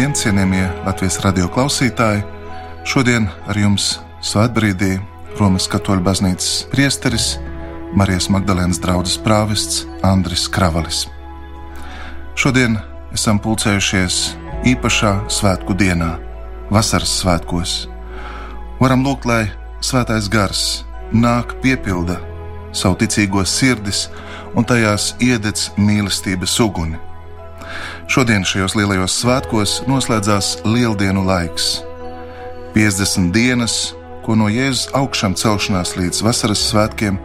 Labdien, cienījamie Latvijas radio klausītāji! Šodien ar jums Svētbrīdī Romas katoļu baznīcas priesteris Marijas Magdalēnas draugs prāvests Andris Kravalis. Šodien esam pulcējušies īpašā svētku dienā, vasaras svētkos. Varam lūgt, lai svētais gars nāk piepilda savu ticīgo sirdis un tajās iededz mīlestības uguni Šodien šajos lielajos svētkos noslēdzās lieldienu laiks. 50 dienas, ko no Jēzus augšām celšanās līdz vasaras svētkiem,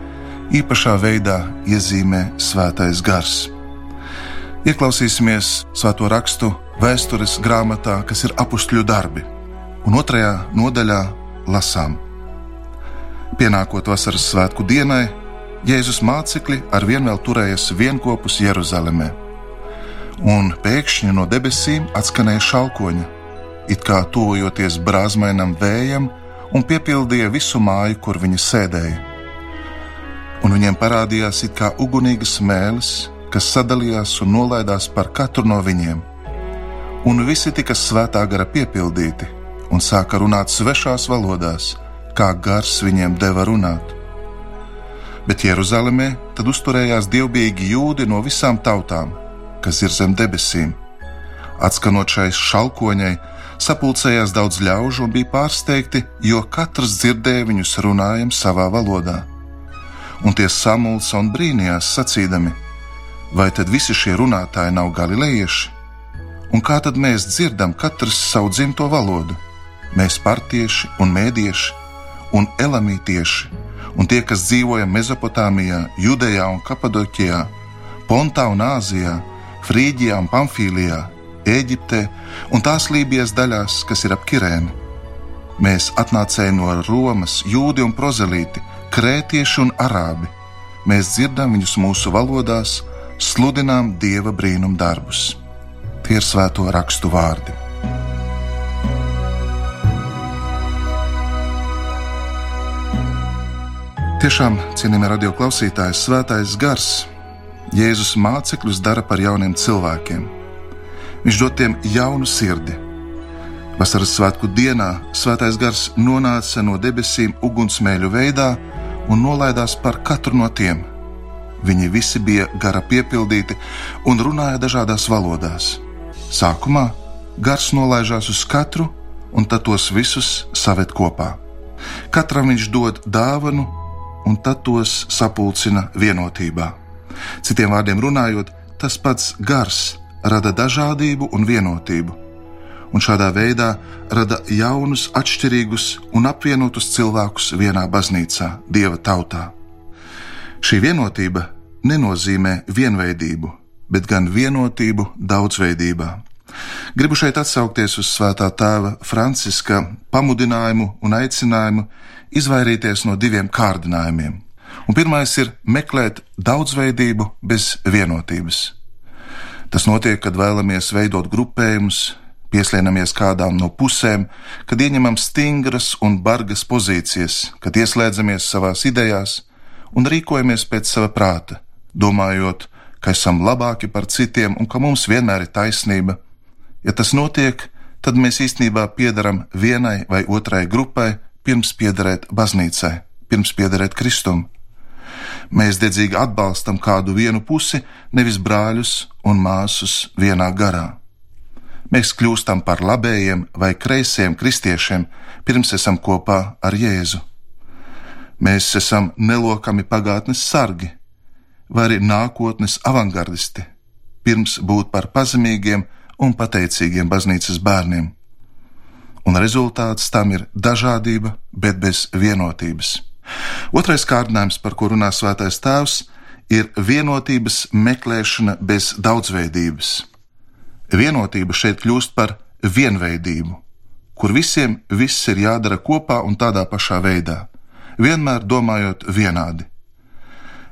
īpašā veidā iezīmē Svētais Gars. Ieklausīsimies Svēto rakstu vēstures grāmatā, kas ir apakšļu darbi, un otrajā nodaļā lasām. Pienākot vasaras svētku dienai, Jēzus mācekļi ar vien vēl turējas vienopus Jeruzalemē un pēkšņi no debesīm atskanēja šalkoņa, it kā tuvojoties brāzmainam vējam, un piepildīja visu māju, kur viņi sēdēja. Un viņiem parādījās it kā ugunīgas mēlis, kas sadalījās un nolaidās par katru no viņiem. Un visi tika svētā gara piepildīti un sāka runāt svešās valodās, kā gars viņiem deva runāt. Bet Jeruzalemē tad uzturējās dievbijīgi jūdi no visām tautām kas ir zem debesīm. Atskanot šai šalkoņai, sapulcējās daudz ļaužu un bija pārsteigti, jo katrs dzirdēja viņus runājam savā valodā. Un tie samulsa un brīnījās sacīdami, vai tad visi šie runātāji nav galilejieši? Un kā tad mēs dzirdam katrs savu dzimto valodu? Mēs partieši un mēdieši un elamītieši, un tie, kas dzīvoja Mesopotāmijā, Judejā un Kapadoķijā, Pontā un Āzijā, Frīģijā un Pamfīlijā, Eģiptē un tās Lībijas daļās, kas ir ap Kirēnu. Mēs atnācēji no Romas, jūdi un prozelīti, krētieši un arābi. Mēs dzirdam viņus mūsu valodās, sludinām dieva brīnum darbus. Tie ir svēto rakstu vārdi. Tiešām, cienījamie radio klausītāji, svētais gars Jēzus mācekļus dara par jauniem cilvēkiem. Viņš dod tiem jaunu sirdi. Vasaras svētku dienā svētais gars nonāca no debesīm ugunsmēļu veidā un nolaidās par katru no tiem. Viņi visi bija gara piepildīti un runāja dažādās valodās. Sākumā gars nolaižās uz katru, un tad tos visus saved kopā. Katram viņš dod dāvanu, un tad tos sapulcina vienotībā. Citiem vārdiem runājot, tas pats gars rada dažādību un vienotību, un šādā veidā rada jaunus, atšķirīgus un apvienotus cilvēkus vienā baznīcā, dieva tautā. Šī vienotība nenozīmē vienveidību, bet gan vienotību daudzveidībā. Gribu šeit atsaukties uz Svētā tēva Franciska pamudinājumu un aicinājumu izvairīties no diviem kārdinājumiem Un pirmais ir meklēt daudzveidību bez vienotības. Tas notiek, kad vēlamies veidot grupējumus, pieslienamies kādām no pusēm, kad ieņemam stingras un bargas pozīcijas, kad ieslēdzamies savās idejās un rīkojamies pēc sava prāta, domājot, ka esam labāki par citiem un ka mums vienmēr ir taisnība. Ja tas notiek, tad mēs īstenībā piedaram vienai vai otrai grupai, pirms piederēt baznīcai, pirms piederēt Kristum. Mēs dedzīgi atbalstam kādu vienu pusi, nevis brāļus un māsus vienā garā. Mēs kļūstam par labējiem vai kreisiem kristiešiem, pirms esam kopā ar Jēzu. Mēs esam nelokami pagātnes sargi, vai arī nākotnes avangardisti, pirms būt par pazemīgiem un pateicīgiem baznīcas bērniem. Un rezultāts tam ir dažādība, bet bez vienotības. Otrais kārdinājums, par ko runā Svētais Tēvs, ir vienotības meklēšana bez daudzveidības. Vienotība šeit kļūst par vienveidību, kur visiem viss ir jādara kopā un tādā pašā veidā, vienmēr domājot vienādi.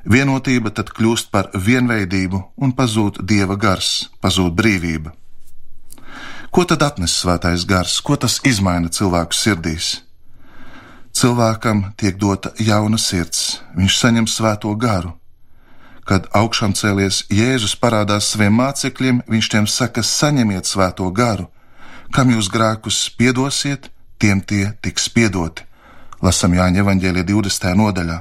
Vienotība tad kļūst par vienveidību un pazūd dieva gars, pazūd brīvība. Ko tad atnes svētais gars, ko tas izmaina cilvēku sirdīs? Cilvēkam tiek dota jauna sirds, viņš saņem svēto garu. Kad augšām cēlies Jēzus parādās saviem mācekļiem, viņš tiem saka: saņemiet svēto garu, kam jūs grēkus piedosiet, tiem tie tiks piedoti. Lasam Jāņa evaņģēlija 20. nodaļā.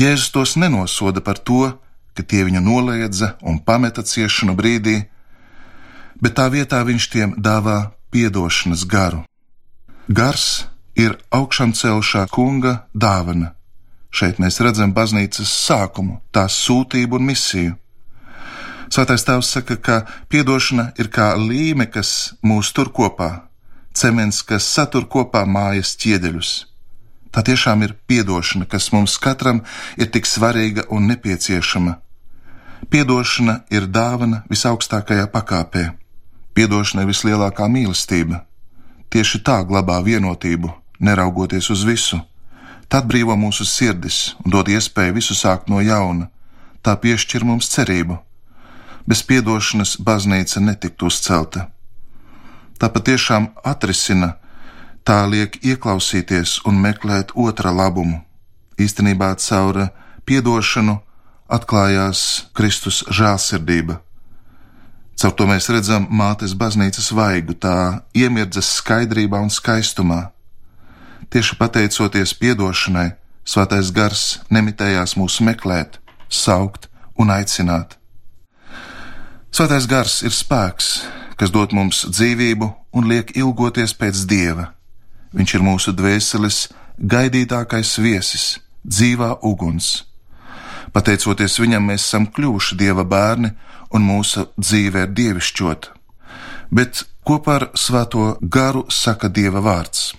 Jēzus tos nenosoda par to, ka tie viņu noliedza un pameta ciešanu brīdī, bet tā vietā viņš tiem dāvā piedošanas garu. Gars ir augšām celšā kunga dāvana. Šeit mēs redzam baznīcas sākumu, tās sūtību un misiju. Svētais Tēvs saka, ka piedošana ir kā līme, kas mūs tur kopā, cements, kas satur kopā mājas ķieģeļus. Tā tiešām ir piedošana, kas mums katram ir tik svarīga un nepieciešama. Piedošana ir dāvana visaugstākajā pakāpē. Piedošana ir vislielākā mīlestība. Tieši tā glabā vienotību, neraugoties uz visu. Tad brīvo mūsu sirdis un dod iespēju visu sākt no jauna. Tā piešķir mums cerību bez piedošanas baznīca netiktu uzcelta. Tā patiešām atrisina, tā liek ieklausīties un meklēt otra labumu. Īstenībā caur piedošanu atklājās Kristus žēlsirdība. Caur to mēs redzam mātes baznīcas vaigu, tā iemirdzas skaidrībā un skaistumā. Tieši pateicoties piedošanai, Svētais gars nemitējās mūs meklēt, saukt un aicināt. Svētais gars ir spēks, kas dod mums dzīvību un liek ilgoties pēc dieva. Viņš ir mūsu dvēseles gaidītākais viesis, dzīvā uguns. Pateicoties viņam, mēs esam kļuvuši dieva bērni, un mūsu dzīve ir dievišķota. Bet ko par svēto garu saka dieva vārds?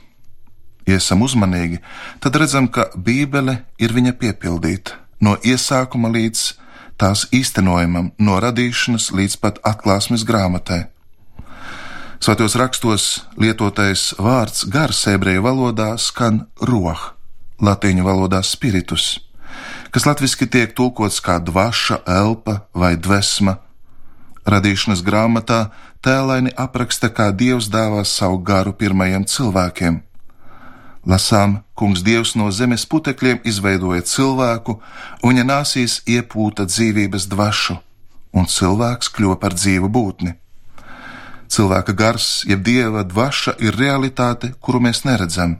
Ja esam uzmanīgi, tad redzam, ka Bībele ir viņa piepildīta no iesākuma līdz tās īstenojumam no radīšanas līdz pat atklāsmes grāmatai. Svētos rakstos lietotais vārds gars ebreju valodā skan roh, latīņu valodā spiritus, kas latviski tiek tulkots kā dvaša, elpa vai dvesma. Radīšanas grāmatā tēlaini apraksta, kā Dievs dāvā savu garu pirmajiem cilvēkiem Lasām, kungs dievs no zemes putekļiem izveidoja cilvēku, un viņa nāsīs iepūta dzīvības dvašu, un cilvēks kļuva par dzīvu būtni. Cilvēka gars, jeb dieva dvaša, ir realitāte, kuru mēs neredzam,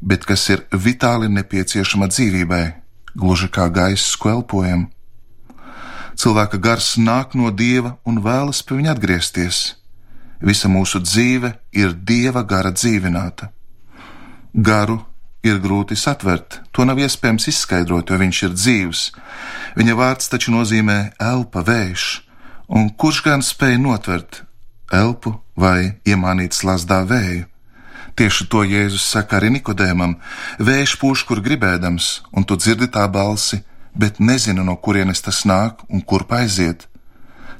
bet kas ir vitāli nepieciešama dzīvībai, gluži kā gaiss, ko elpojam. Cilvēka gars nāk no dieva un vēlas pie viņa atgriezties. Visa mūsu dzīve ir dieva gara dzīvināta. Garu ir grūti satvert, to nav iespējams izskaidrot, jo viņš ir dzīvs. Viņa vārds taču nozīmē elpa, vējš, un kurš gan spēj notvert elpu vai iemānīt slazdā vēju? Tieši to Jēzus saka arī Nikodēmam: Vējš pūš, kur gribēdams, un tu dzirdi tā balsi, bet nezinu, no kurienes tas nāk un kur aiziet.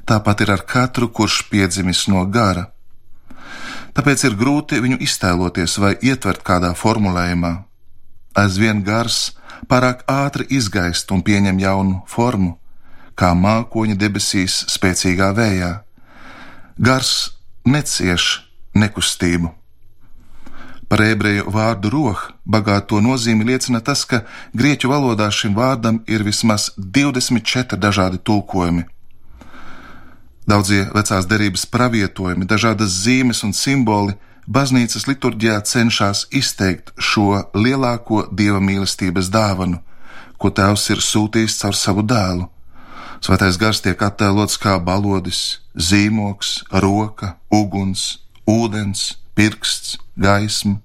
Tāpat ir ar katru, kurš piedzimis no gara tāpēc ir grūti viņu iztēloties vai ietvert kādā formulējumā. Aizvien gars pārāk ātri izgaist un pieņem jaunu formu, kā mākoņa debesīs spēcīgā vējā. Gars necieš nekustību. Par ebreju vārdu roh bagāto nozīmi liecina tas, ka grieķu valodā šim vārdam ir vismaz 24 dažādi tulkojumi. Daudzie vecās derības pravietojumi, dažādas zīmes un simboli baznīcas liturģijā cenšas izteikt šo lielāko dieva mīlestības dāvanu, ko Tēvs ir sūtījis caur savu dēlu. Svētais gars tiek attēlots kā balodis, zīmoks, roka, uguns, ūdens, pirksts, gaisma.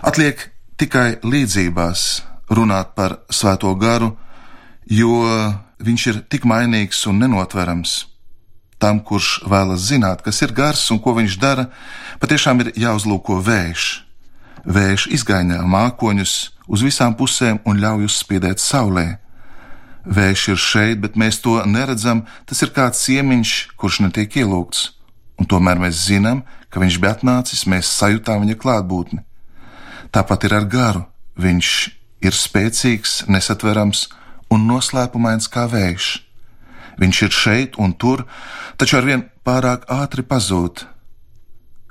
Atliek tikai līdzībās runāt par svēto garu, jo viņš ir tik mainīgs un nenotverams tam, kurš vēlas zināt, kas ir gars un ko viņš dara, patiešām ir jāuzlūko vējš. Vējš izgaņā mākoņus uz visām pusēm un ļauj uzspīdēt saulē. Vējš ir šeit, bet mēs to neredzam. Tas ir kāds ciemiņš, kurš netiek ielūgts, un tomēr mēs zinām, ka viņš bija atnācis, mēs sajūtām viņa klātbūtni. Tāpat ir ar garu. Viņš ir spēcīgs, nesatverams un noslēpumains kā vējš. Viņš ir šeit un tur, taču arvien pārāk ātri pazūd.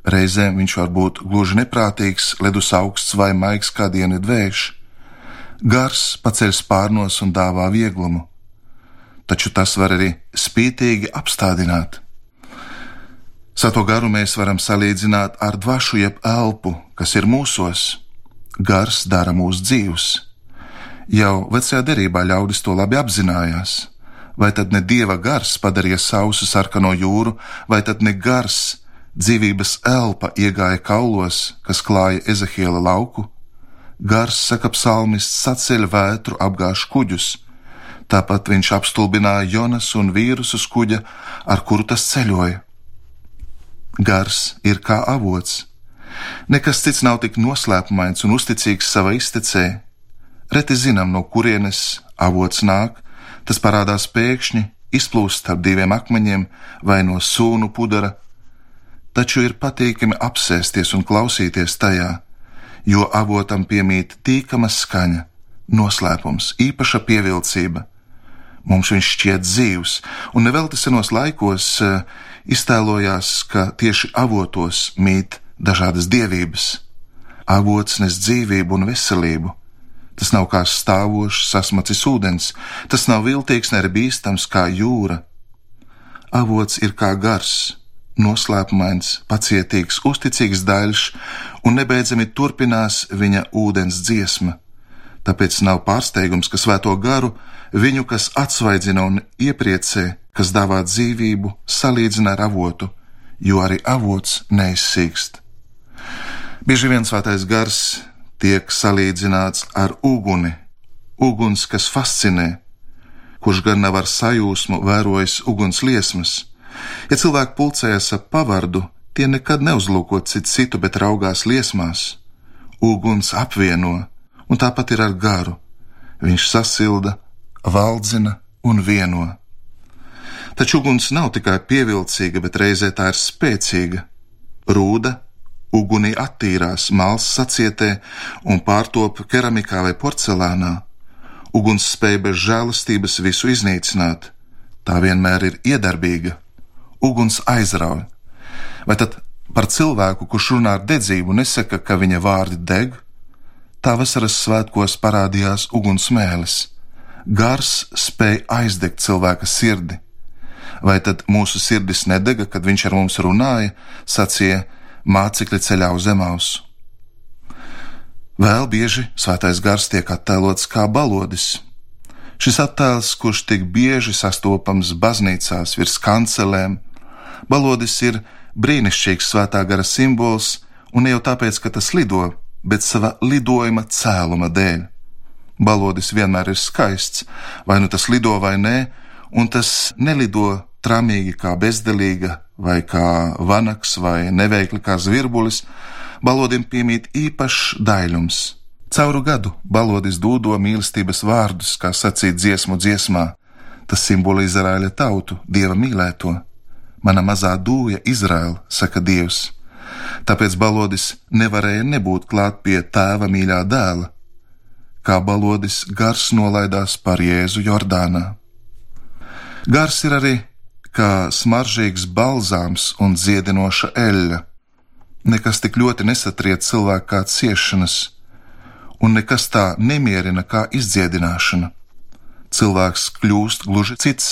Reizēm viņš var būt gluži neprātīgs, ledus augsts vai maigs kā diena dvēš. Gars paceļ spārnos un dāvā vieglumu, taču tas var arī spītīgi apstādināt. Sato garu mēs varam salīdzināt ar dvašu jeb elpu, kas ir mūsos. Gars dara mūsu dzīvus. Jau vecajā derībā ļaudis to labi apzinājās. Vai tad ne dieva gars padarīja sausu sarkano jūru, vai tad ne gars, dzīvības elpa iegāja kaulos, kas klāja Ezehiela lauku? Gars, saka psalmists, saceļ vētru, apgāž kuģus. Tāpat viņš apstulbināja Jonas un vīrus uz kuģa, ar kuru tas ceļoja. Gars ir kā avots. Nekas cits nav tik noslēpumains un uzticīgs savai iztecē. Reti zinām, no kurienes avots nāk, tas parādās pēkšņi, izplūst starp diviem akmeņiem vai no sūnu pudara, taču ir patīkami apsēsties un klausīties tajā, jo avotam piemīt tīkama skaņa, noslēpums, īpaša pievilcība. Mums viņš šķiet dzīvs, un nevelti senos laikos uh, iztēlojās, ka tieši avotos mīt dažādas dievības. Avots nes dzīvību un veselību. Tas nav kā stāvošs, sasmacis ūdens, tas nav viltīgs, ne bīstams kā jūra. Avots ir kā gars, noslēpumains, pacietīgs, uzticīgs daļš, un nebeidzami turpinās viņa ūdens dziesma. Tāpēc nav pārsteigums, ka svēto garu viņu, kas atsvaidzina un iepriecē, kas dāvā dzīvību, salīdzina ar avotu, jo arī avots neizsīkst. Bieži vien svētais gars tiek salīdzināts ar uguni, uguns, kas fascinē, kurš gan nav ar sajūsmu vērojis uguns liesmas. Ja cilvēki pulcējas ap pavardu, tie nekad neuzlūko citu citu, bet raugās liesmās. Uguns apvieno, un tāpat ir ar garu. Viņš sasilda, valdzina un vieno. Taču uguns nav tikai pievilcīga, bet reizē tā ir spēcīga. Rūda ugunī attīrās, māls sacietē un pārtop keramikā vai porcelānā. Uguns spēja bez žēlastības visu iznīcināt. Tā vienmēr ir iedarbīga. Uguns aizrauj. Vai tad par cilvēku, kurš runā ar dedzību, nesaka, ka viņa vārdi deg? Tā vasaras svētkos parādījās uguns mēlis. Gars spēja aizdegt cilvēka sirdi vai tad mūsu sirdis nedega, kad viņš ar mums runāja, sacīja mācekļi ceļā uz zemausu. Vēl bieži svētais gars tiek attēlots kā balodis. Šis attēls, kurš tik bieži sastopams baznīcās virs kancelēm, balodis ir brīnišķīgs svētā gara simbols, un ne jau tāpēc, ka tas lido, bet sava lidojuma cēluma dēļ. Balodis vienmēr ir skaists, vai nu tas lido vai nē, un tas nelido tramīgi kā bezdelīga, vai kā vanaks, vai neveikli kā zvirbulis, balodim piemīt īpašs daļums. Cauru gadu balodis dūdo mīlestības vārdus, kā sacīt dziesmu dziesmā. Tas simbolizē Izraēla tautu, dieva mīlēto. Mana mazā dūja Izraēla, saka Dievs. Tāpēc balodis nevarēja nebūt klāt pie tēva mīļā dēla, kā balodis gars nolaidās par Jēzu Jordānā. Gars ir arī kā smaržīgs balzāms un dziedinoša eļļa. Nekas tik ļoti nesatriec cilvēku kā ciešanas, un nekas tā nemierina kā izdziedināšana. Cilvēks kļūst gluži cits,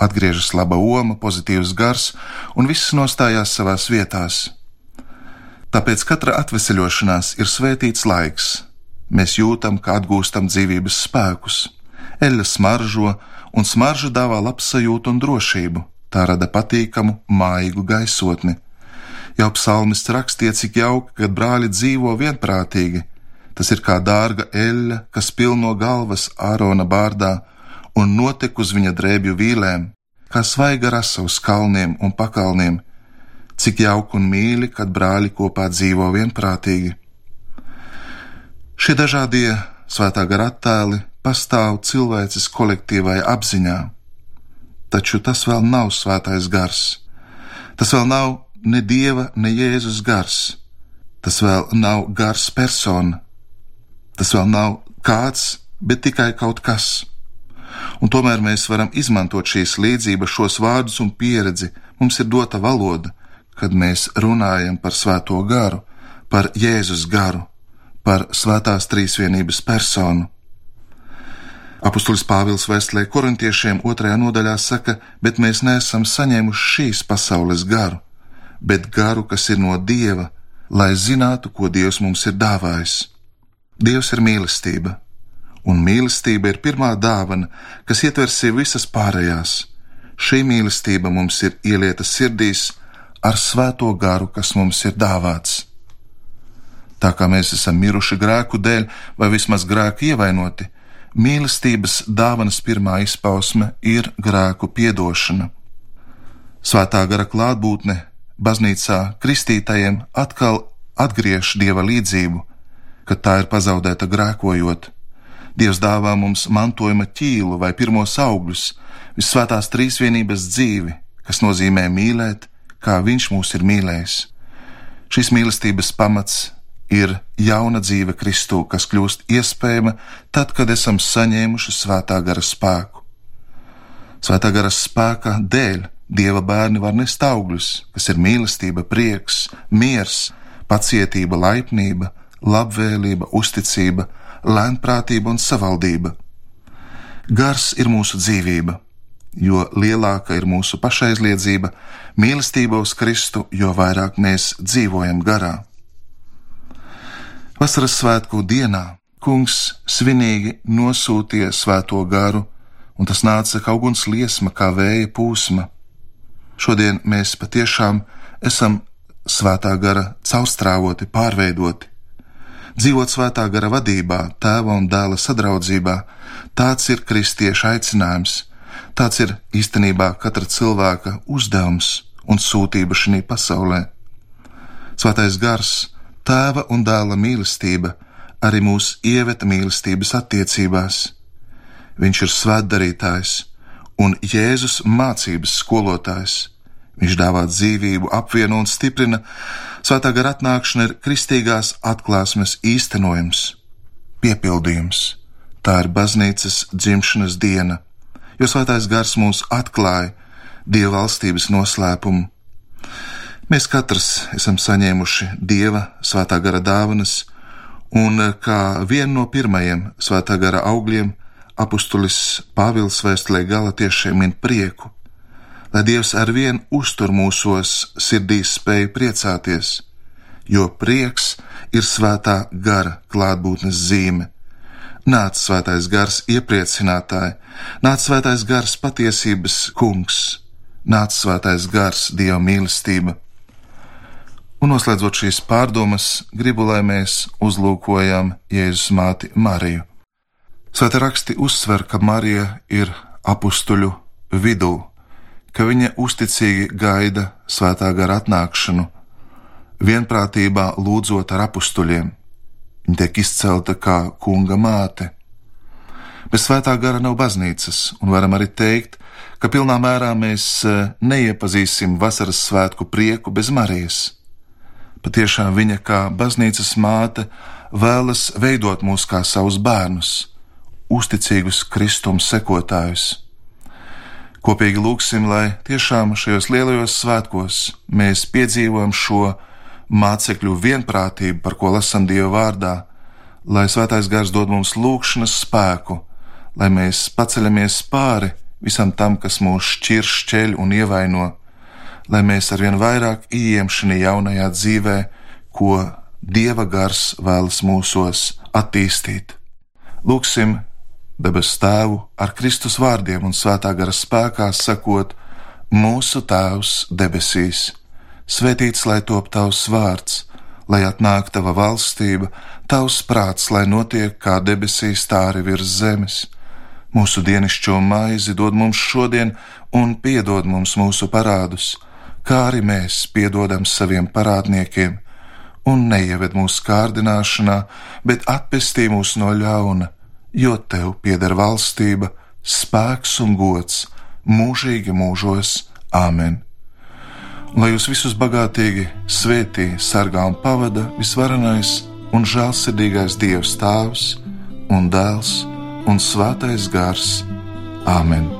atgriežas laba oma, pozitīvs gars, un viss nostājās savās vietās. Tāpēc katra atveseļošanās ir svētīts laiks. Mēs jūtam, kā atgūstam dzīvības spēkus. Eļļa smaržo, un smarža dāvā labsajūtu un drošību. Tā rada patīkamu, maigu gaisotni. Jau psalmists rakstīja, cik jauki, kad brāļi dzīvo vienprātīgi. Tas ir kā dārga eļļa, kas pilno galvas Ārona bārdā un notek uz viņa drēbju vīlēm, kā svaiga rasa uz kalniem un pakalniem. Cik jauki un mīļi, kad brāļi kopā dzīvo vienprātīgi. Šie dažādie svētā gara attēli pastāv cilvēces kolektīvai apziņā. Taču tas vēl nav svētais gars. Tas vēl nav ne dieva, ne Jēzus gars. Tas vēl nav gars persona. Tas vēl nav kāds, bet tikai kaut kas. Un tomēr mēs varam izmantot šīs līdzības, šos vārdus un pieredzi. Mums ir dota valoda, kad mēs runājam par svēto garu, par Jēzus garu, par svētās trīsvienības personu. Apostolis Pāvils vēstulē korintiešiem otrajā nodaļā saka, bet mēs neesam saņēmuši šīs pasaules garu, bet garu, kas ir no Dieva, lai zinātu, ko Dievs mums ir dāvājis. Dievs ir mīlestība, un mīlestība ir pirmā dāvana, kas ietver sev visas pārējās. Šī mīlestība mums ir ielieta sirdīs ar svēto garu, kas mums ir dāvāts. Tā kā mēs esam miruši grēku dēļ, vai vismaz grēku ievainoti, mīlestības dāvanas pirmā izpausme ir grēku piedošana. Svētā gara klātbūtne baznīcā kristītajiem atkal atgriež dieva līdzību, kad tā ir pazaudēta grēkojot. Dievs dāvā mums mantojuma ķīlu vai pirmos augļus, visvētās trīsvienības dzīvi, kas nozīmē mīlēt, kā Viņš mūs ir mīlējis. Šīs mīlestības pamats ir jauna dzīve Kristū, kas kļūst iespējama tad, kad esam saņēmuši svētā gara spēku. Svētā gara spēka dēļ Dieva bērni var nest augļus, kas ir mīlestība, prieks, miers, pacietība, laipnība, labvēlība, uzticība, lēnprātība un savaldība. Gars ir mūsu dzīvība, jo lielāka ir mūsu pašaizliedzība, mīlestība uz Kristu, jo vairāk mēs dzīvojam garā. Vasaras svētku dienā kungs svinīgi nosūtīja svēto garu, un tas nāca kā uguns liesma, kā vēja pūsma Šodien mēs patiešām esam svētā gara caurstrāvoti, pārveidoti. Dzīvot svētā gara vadībā, tēva un dēla sadraudzībā, tāds ir kristieša aicinājums, tāds ir īstenībā katra cilvēka uzdevums un sūtība šī pasaulē. Svētais gars, tēva un dēla mīlestība arī mūs ieveta mīlestības attiecībās. Viņš ir svētdarītājs, un Jēzus mācības skolotājs. Viņš dāvā dzīvību, apvieno un stiprina. Svētā gara atnākšana ir kristīgās atklāsmes īstenojums, piepildījums. Tā ir baznīcas dzimšanas diena, jo svētais gars mums atklāja dieva valstības noslēpumu. Mēs katrs esam saņēmuši dieva svētā gara dāvanas, un kā vienu no pirmajiem svētā gara augļiem apustulis Pāvils vēstulē galotiešiem min prieku, lai Dievs arvien uztur mūsos sirdīs spēju priecāties, jo prieks ir svētā gara klātbūtnes zīme. Nāc svētais gars iepriecinātāji, nāc svētais gars patiesības kungs, nāc svētais gars Dieva mīlestība. Un noslēdzot šīs pārdomas, gribu, lai mēs uzlūkojam Jēzus māti Mariju Svēta raksti uzsver, ka Marija ir apstuļu vidū, ka viņa uzticīgi gaida svētā gara atnākšanu, vienprātībā lūdzot ar apstuļiem. Viņa tiek izcelta kā kunga māte. Bez svētā gara nav baznīcas, un varam arī teikt, ka pilnā mērā mēs e, neiepazīsim vasaras svētku prieku bez Marijas. Patiešām viņa kā baznīcas māte vēlas veidot mūs kā savus bērnus uzticīgus Kristums sekotājus. Kopīgi lūgsim, lai tiešām šajos lielajos svētkos mēs piedzīvojam šo mācekļu vienprātību, par ko lasam Dieva vārdā, lai svētais gars dod mums lūgšanas spēku, lai mēs paceļamies pāri visam tam, kas mūs šķir, šķeļ un ievaino, lai mēs arvien vairāk ieejam šajā jaunajā dzīvē, ko Dieva gars vēlas mūsos attīstīt. Lūksim debes tēvu ar Kristus vārdiem un svētā gara spēkā sakot: Mūsu Tēvs debesīs, svētīts lai top tavs vārds, lai atnāk tava valstība, tavs prāts, lai notiek kā debesīs, tā arī virs zemes. Mūsu dienascho maizi dod mums šodien, un piedod mums mūsu parādus, kā arī mēs piedodam saviem parādniekiem, un neieved mūsu kārdināšanā, bet atpestī mūs no ļauna jo tev pieder valstība, spēks un gods mūžīgi mūžos. Āmen! Lai jūs visus bagātīgi svētī, sargā un pavada visvarenais un žēlsirdīgais Dievs Tēvs un Dēls un Svētais Gars. Āmen!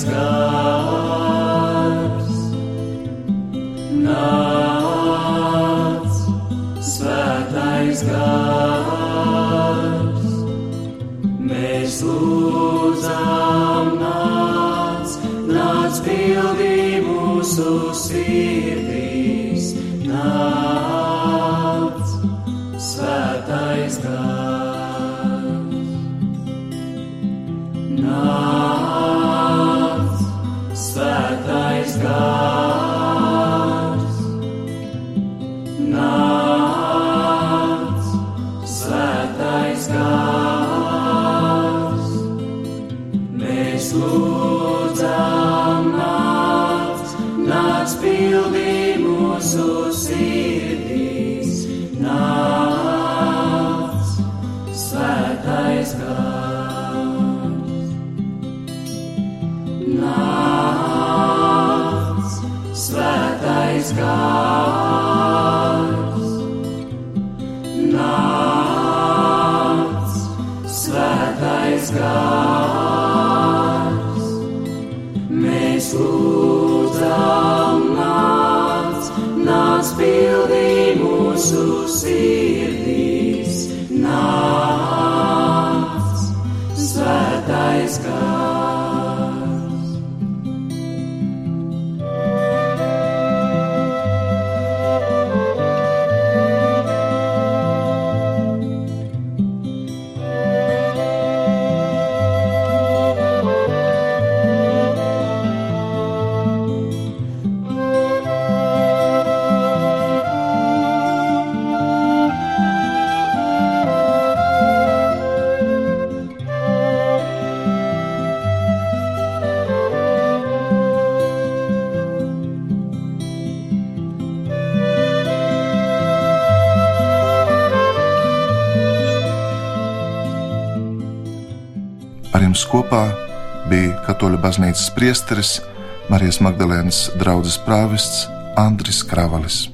sky. that thy is God. Ar jums kopā bija Katoļu baznīcas priesteris Marijas Magdalēnas draugs prāvests Andris Kravalis.